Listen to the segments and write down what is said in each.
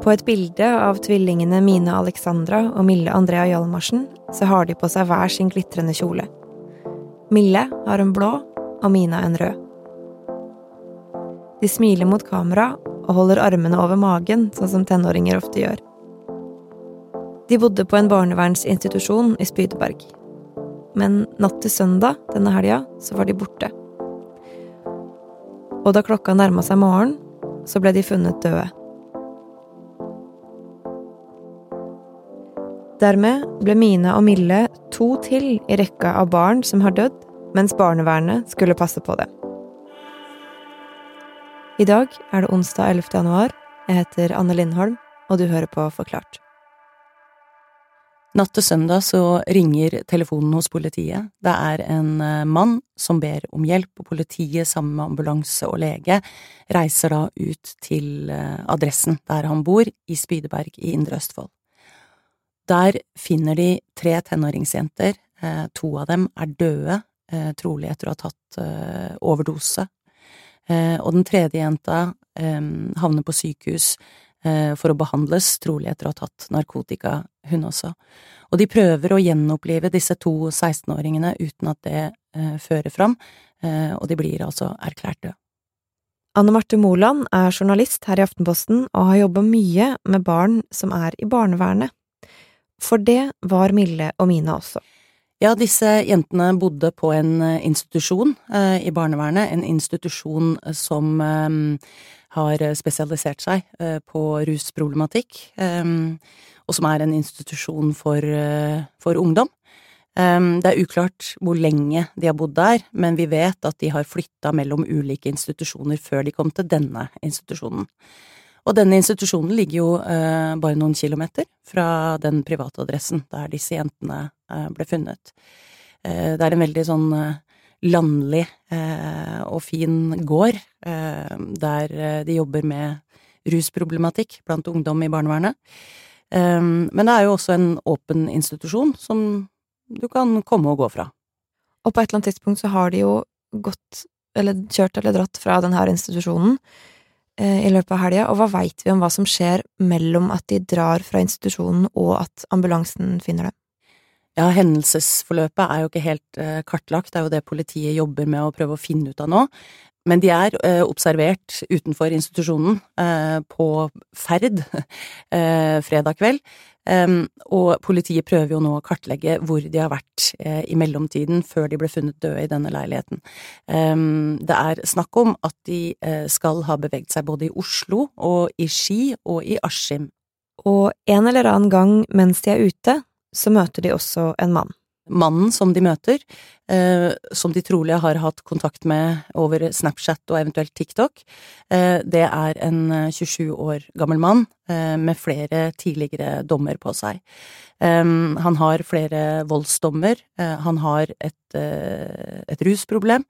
På et bilde av tvillingene Mine Alexandra og Mille Andrea Hjalmarsen så har de på seg hver sin glitrende kjole. Mille har en blå og Mina en rød. De smiler mot kamera og holder armene over magen, sånn som tenåringer ofte gjør. De bodde på en barnevernsinstitusjon i Spydeberg. Men natt til søndag denne helga så var de borte. Og da klokka nærma seg morgen, så ble de funnet døde. Dermed ble Mina og Mille to til i rekka av barn som har dødd, mens barnevernet skulle passe på dem. I dag er det onsdag 11. januar. Jeg heter Anne Lindholm, og du hører på Forklart. Natt til søndag så ringer telefonen hos politiet. Det er en eh, mann som ber om hjelp, og politiet sammen med ambulanse og lege reiser da ut til eh, adressen der han bor, i Spydeberg i Indre Østfold. Der finner de tre tenåringsjenter. Eh, to av dem er døde, trolig etter å ha tatt overdose. Og den tredje jenta havner på sykehus Eh, for å behandles, trolig etter å ha tatt narkotika, hun også. Og de prøver å gjenopplive disse to 16-åringene uten at det eh, fører fram, eh, og de blir altså erklært døde. Anne Marte Moland er journalist her i Aftenposten og har jobba mye med barn som er i barnevernet. For det var Mille og Mina også. Ja, disse jentene bodde på en institusjon eh, i barnevernet, en institusjon som eh, har spesialisert seg eh, på rusproblematikk, eh, og som er en institusjon for, eh, for ungdom. Det er uklart hvor lenge de har bodd der, men vi vet at de har flytta mellom ulike institusjoner før de kom til denne institusjonen. Og denne institusjonen ligger jo bare noen kilometer fra den private adressen der disse jentene ble funnet. Det er en veldig sånn landlig eh, og fin gård, eh, der eh, de jobber med rusproblematikk blant ungdom i barnevernet. Eh, men det er jo også en åpen institusjon som du kan komme og gå fra. Og på et eller annet tidspunkt så har de jo gått, eller kjørt eller dratt fra denne institusjonen eh, i løpet av helga, og hva veit vi om hva som skjer mellom at de drar fra institusjonen og at ambulansen finner dem? Ja, hendelsesforløpet er jo ikke helt eh, kartlagt, det er jo det politiet jobber med å prøve å finne ut av nå. Men de er eh, observert utenfor institusjonen eh, på ferd eh, fredag kveld. og politiet prøver jo nå å kartlegge hvor de har vært eh, i mellomtiden før de ble funnet døde i denne leiligheten. det er snakk om at de eh, skal ha beveget seg både i Oslo og i Ski og i Askim. Og en eller annen gang mens de er ute, så møter de også en mann. Mannen som de møter, eh, som de trolig har hatt kontakt med over Snapchat og eventuelt TikTok, eh, det er en 27 år gammel mann eh, med flere tidligere dommer på seg. Eh, han har flere voldsdommer, eh, han har et, eh, et rusproblem,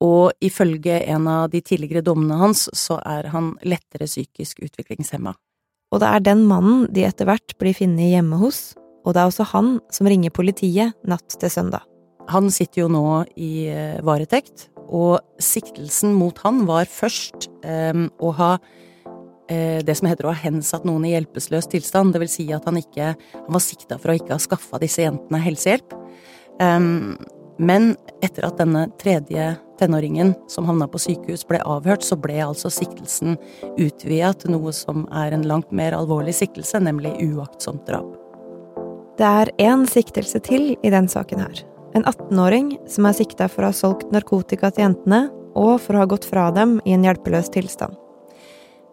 og ifølge en av de tidligere dommene hans så er han lettere psykisk utviklingshemma. Og det er den mannen de etter hvert blir funnet hjemme hos, og det er også han som ringer politiet natt til søndag. Han sitter jo nå i eh, varetekt, og siktelsen mot han var først um, å ha uh, det som heter å ha hensatt noen i hjelpeløs tilstand, det vil si at han ikke Han var sikta for å ikke ha skaffa disse jentene helsehjelp. Um, men etter at denne tredje tenåringen som havna på sykehus ble avhørt, så ble altså siktelsen utvida til noe som er en langt mer alvorlig siktelse, nemlig uaktsomt drap. Det er én siktelse til i den saken her. En 18-åring som er sikta for å ha solgt narkotika til jentene, og for å ha gått fra dem i en hjelpeløs tilstand.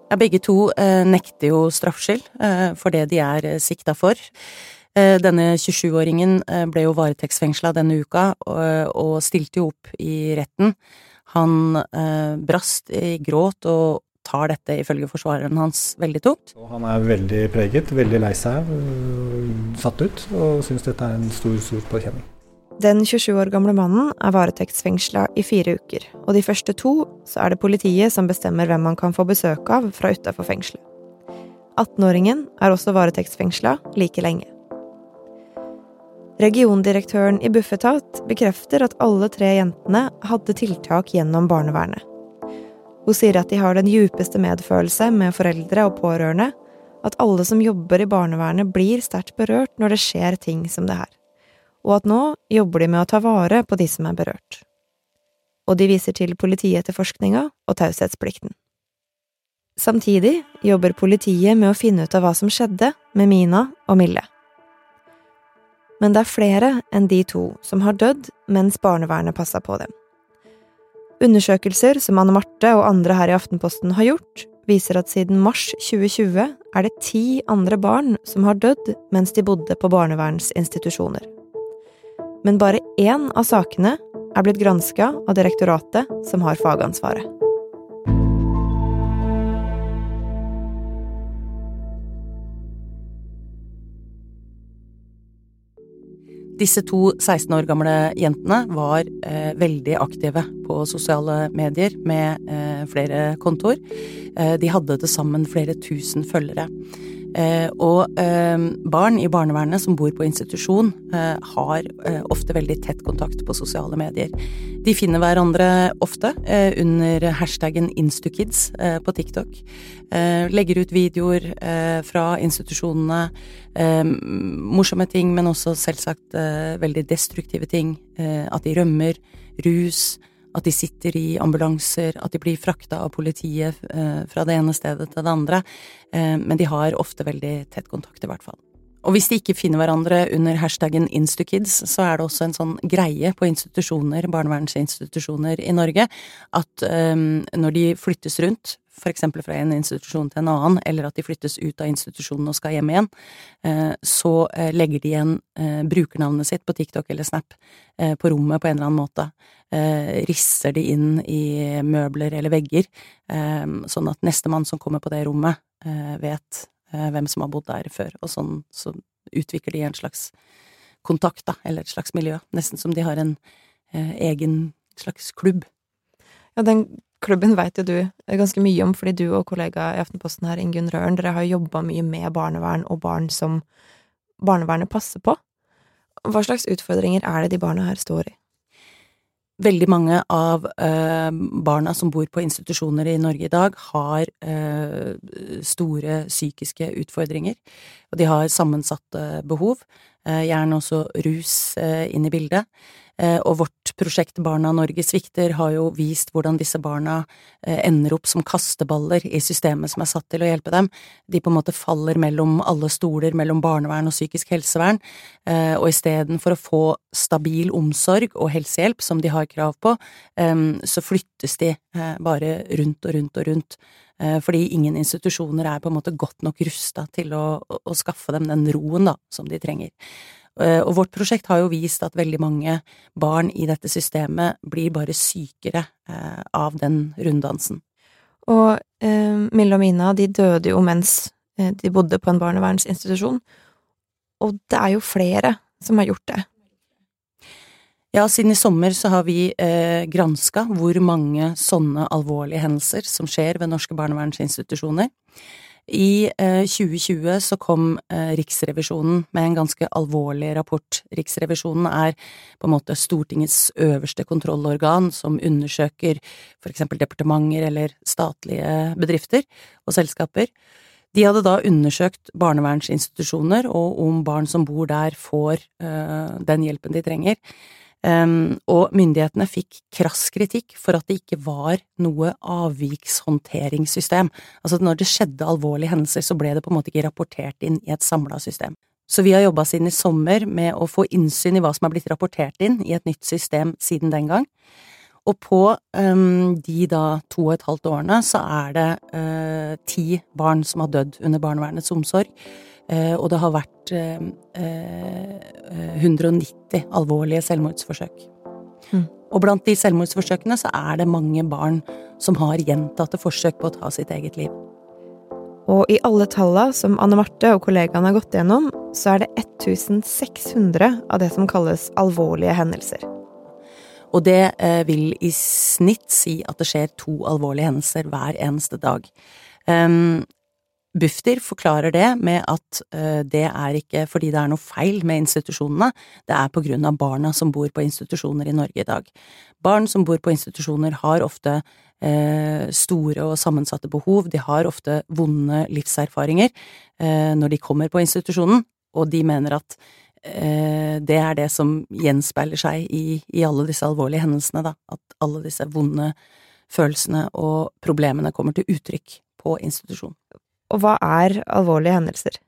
Ja, begge to eh, nekter jo straffskyld eh, for det de er eh, sikta for. Eh, denne 27-åringen eh, ble jo varetektsfengsla denne uka, og stilte jo opp i retten. Han eh, brast i gråt og tar dette ifølge forsvareren hans veldig tungt. Han er veldig preget, veldig lei seg, satt ut, og syns dette er en stor, stor påkjenning. Den 27 år gamle mannen er varetektsfengsla i fire uker, og de første to så er det politiet som bestemmer hvem man kan få besøk av fra utafor fengselet. 18-åringen er også varetektsfengsla like lenge. Regiondirektøren i Bufetat bekrefter at alle tre jentene hadde tiltak gjennom barnevernet. Hun sier at de har den djupeste medfølelse med foreldre og pårørende, at alle som jobber i barnevernet blir sterkt berørt når det skjer ting som det her, og at nå jobber de med å ta vare på de som er berørt. Og de viser til politietterforskninga og taushetsplikten. Samtidig jobber politiet med å finne ut av hva som skjedde med Mina og Mille. Men det er flere enn de to som har dødd mens barnevernet passa på dem. Undersøkelser som Anne Marte og andre her i Aftenposten har gjort, viser at siden mars 2020 er det ti andre barn som har dødd mens de bodde på barnevernsinstitusjoner. Men bare én av sakene er blitt granska av direktoratet som har fagansvaret. Disse to 16 år gamle jentene var eh, veldig aktive på sosiale medier med eh, flere kontoer. Eh, de hadde til sammen flere tusen følgere. Eh, og eh, barn i barnevernet som bor på institusjon, eh, har ofte veldig tett kontakt på sosiale medier. De finner hverandre ofte under hashtaggen Instukids på TikTok. Legger ut videoer fra institusjonene. Morsomme ting, men også selvsagt veldig destruktive ting. At de rømmer. Rus at de sitter i ambulanser, at de blir frakta av politiet eh, fra det ene stedet til det andre. Eh, men de har ofte veldig tett kontakt, i hvert fall. Og hvis de ikke finner hverandre under hashtaggen Instukids, så er det også en sånn greie på institusjoner, barnevernsinstitusjoner i Norge, at um, når de flyttes rundt, f.eks. fra en institusjon til en annen, eller at de flyttes ut av institusjonen og skal hjem igjen, eh, så eh, legger de igjen eh, brukernavnet sitt på TikTok eller Snap på rommet på en eller annen måte. Risser de inn i møbler eller vegger, sånn at nestemann som kommer på det rommet, vet hvem som har bodd der før, og sånn så utvikler de en slags kontakt, da, eller et slags miljø, nesten som de har en egen slags klubb. Ja, den klubben vet jo du ganske mye om, fordi du og kollega i Aftenposten her, Ingunn Røren, dere har jobba mye med barnevern og barn som barnevernet passer på. Hva slags utfordringer er det de barna her står i? Veldig mange av eh, barna som bor på institusjoner i Norge i dag, har eh, store psykiske utfordringer, og de har sammensatte behov, eh, gjerne også rus eh, inn i bildet. Eh, og vårt prosjekt Barna Norge svikter har jo vist hvordan disse barna eh, ender opp som kasteballer i systemet som er satt til å hjelpe dem. De på en måte faller mellom alle stoler, mellom barnevern og psykisk helsevern, eh, og istedenfor å få stabil omsorg og helsehjelp som de har krav på, så flyttes de bare rundt og rundt og rundt. Fordi ingen institusjoner er på en måte godt nok rusta til å, å, skaffe dem den roen da, som de trenger. Eh, og vårt prosjekt har jo vist at veldig mange barn i dette systemet blir bare sykere eh, av den runddansen. Og eh, Mille og Mina de døde jo mens eh, de bodde på en barnevernsinstitusjon, og det er jo flere som har gjort det. Ja, siden i sommer så har vi eh, granska hvor mange sånne alvorlige hendelser som skjer ved norske barnevernsinstitusjoner. I 2020 eh, så kom eh, Riksrevisjonen med en ganske alvorlig rapport. Riksrevisjonen er på en måte Stortingets øverste kontrollorgan som undersøker for eksempel departementer eller statlige bedrifter og selskaper. De hadde da undersøkt barnevernsinstitusjoner og om barn som bor der får uh, den hjelpen de trenger. Um, og myndighetene fikk krass kritikk for at det ikke var noe avvikshåndteringssystem. Altså når det skjedde alvorlige hendelser, så ble det på en måte ikke rapportert inn i et samla system. Så vi har jobba siden i sommer med å få innsyn i hva som har blitt rapportert inn i et nytt system siden den gang. Og på um, de da to og et halvt årene så er det uh, ti barn som har dødd under barnevernets omsorg. Uh, og det har vært uh, 190 alvorlige selvmordsforsøk. Mm. Og blant de selvmordsforsøkene så er det mange barn som har gjentatte forsøk på å ta sitt eget liv. Og i alle tallene som Anne Marte og kollegaene har gått gjennom, så er det 1600 av det som kalles alvorlige hendelser. Og det eh, vil i snitt si at det skjer to alvorlige hendelser hver eneste dag. Um, Bufdir forklarer det med at uh, det er ikke fordi det er noe feil med institusjonene, det er på grunn av barna som bor på institusjoner i Norge i dag. Barn som bor på institusjoner har ofte eh, store og sammensatte behov, de har ofte vonde livserfaringer eh, når de kommer på institusjonen, og de mener at eh, det er det som gjenspeiler seg i, i, alle disse alvorlige hendelsene, da. At alle disse vonde følelsene og problemene kommer til uttrykk på institusjon. Og hva er alvorlige hendelser?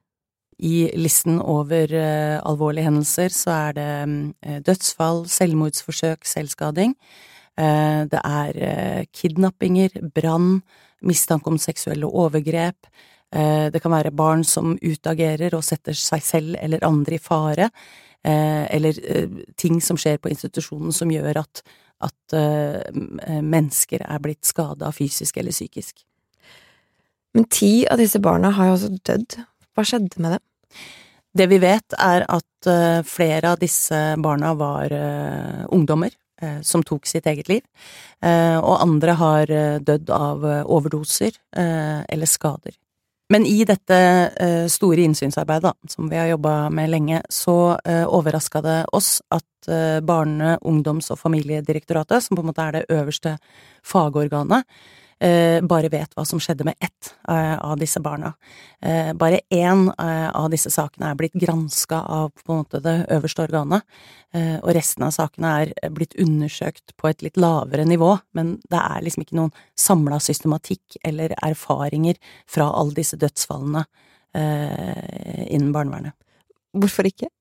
I listen over uh, alvorlige hendelser så er det um, dødsfall, selvmordsforsøk, selvskading. Uh, det er kidnappinger, brann, mistanke om seksuelle overgrep. det kan være barn som utagerer og setter seg selv eller andre i fare. eller ting som skjer på institusjonen som gjør at, at mennesker er blitt skada fysisk eller psykisk. Men ti av disse barna har jo også dødd. Hva skjedde med dem? Det vi vet, er at uh, flere av disse barna var uh, ungdommer uh, som tok sitt eget liv, og andre har dødd av overdoser eller skader. Men i dette store innsynsarbeidet, som vi har jobba med lenge, så overraska det oss at Barne-, ungdoms- og familiedirektoratet, som på en måte er det øverste fagorganet, Eh, bare vet hva som skjedde med ett eh, av disse barna. Eh, bare én av disse sakene er blitt granska av på en måte det øverste organet, og resten av sakene er blitt undersøkt på et litt lavere nivå, men det er liksom ikke noen samla systematikk eller erfaringer fra alle disse dødsfallene innen barnevernet. Hvorfor ikke?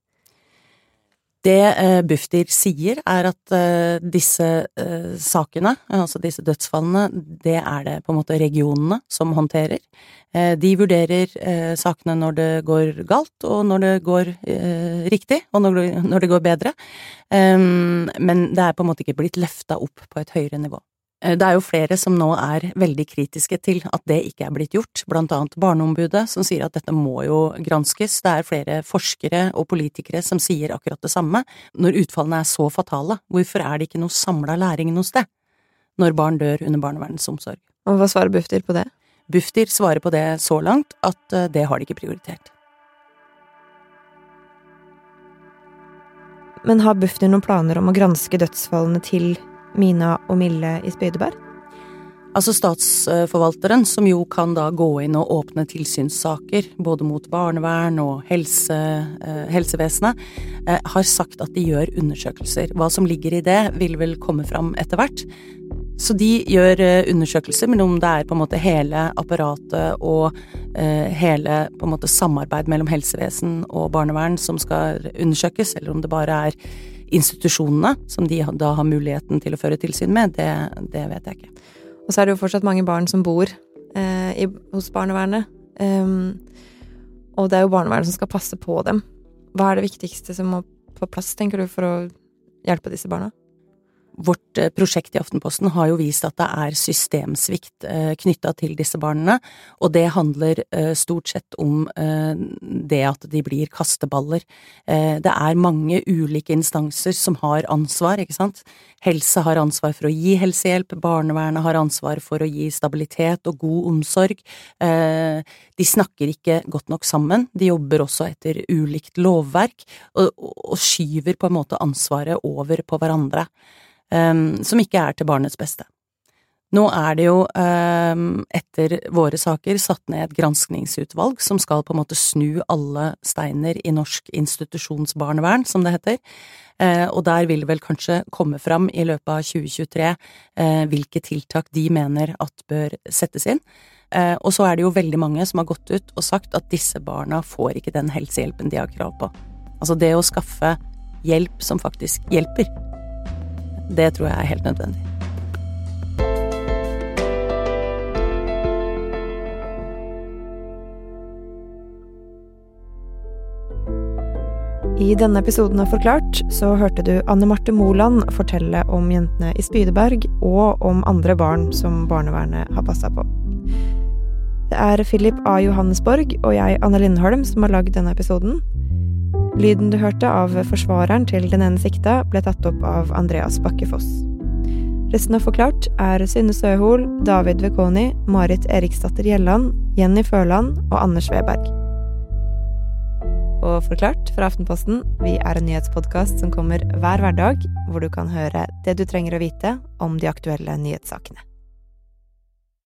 Det eh, Bufdir sier, er at eh, disse eh, sakene, altså disse dødsfallene, det er det på en måte regionene som håndterer. De vurderer sakene når det går galt, og når det går riktig, og når det går bedre. Men det er på en måte ikke blitt løfta opp på et høyere nivå. Eh, det er jo flere som nå er veldig kritiske til at det ikke er blitt gjort, blant annet Barneombudet, som sier at dette må jo granskes. Det er flere forskere og politikere som sier akkurat det samme. Når utfallene er så fatale, hvorfor er det ikke noe samla læring noe sted? Når barn dør under barnevernets omsorg. Og hva svarer Bufdir på det? Bufdir svarer på det så langt at eh, det har de ikke prioritert. Men har Bufdir noen planer om å granske dødsfallene til Mina og Mille i Spydeberg? Altså statsforvalteren, som jo kan da gå inn og åpne tilsynssaker, både mot barnevern og helse, eh, helsevesenet, eh, har sagt at de gjør undersøkelser. Hva som ligger i det, vil vel komme fram etter hvert. Så de gjør eh, undersøkelser, men om det er på en måte hele apparatet og hele på en måte samarbeid mellom helsevesen og barnevern som skal undersøkes, eller om det bare er institusjonene, som de da har muligheten til å føre tilsyn med, det, det vet jeg ikke. Og så er det jo fortsatt mange barn som bor eh, i, hos barnevernet. Um, og det er jo barnevernet som skal passe på dem. Hva er det viktigste som må på plass, tenker du, for å hjelpe disse barna? Vårt eh, prosjekt i Aftenposten har jo vist at det er systemsvikt eh, knytta til disse barna, og det handler eh, stort sett om det at de blir kasteballer. Det er mange ulike instanser som har ansvar, ikke sant. Helse har ansvar for å gi helsehjelp, barnevernet har ansvar for å gi stabilitet og god omsorg. De snakker ikke godt nok sammen, de jobber også etter ulikt lovverk, og skyver på en måte ansvaret over på hverandre um, som ikke er til barnets beste. Nå er det jo, um, etter våre saker, satt ned et granskningsutvalg som skal på en måte snu alle steiner i norsk institusjonsbarnevern, som det heter. Uh, og der vil vel kanskje komme fram i løpet av 2023 uh, eh, hvilke tiltak de mener at bør settes inn. Uh, og så er det jo veldig mange som har gått ut og sagt at disse barna får ikke den helsehjelpen de har krav på. Altså det å skaffe hjelp som faktisk hjelper. Det tror jeg er helt nødvendig. I denne episoden av Forklart så hørte du Anne Marte Moland fortelle om jentene i Spydeberg og om andre barn som barnevernet har passa på. Det er Philip A. Johannesborg og jeg, Anne Lindholm, som har lagd denne episoden. Lyden du hørte av forsvareren til den ene sikta, ble tatt opp av Andreas Bakkefoss. Resten av Forklart er Synne Søhol, David Vekoni, Marit Eriksdatter Gjelland, Jenny Førland og Anders Weberg. Og Forklart fra Aftenposten, vi er en nyhetspodkast som kommer hver hverdag, hvor du kan høre det du trenger å vite om de aktuelle nyhetssakene.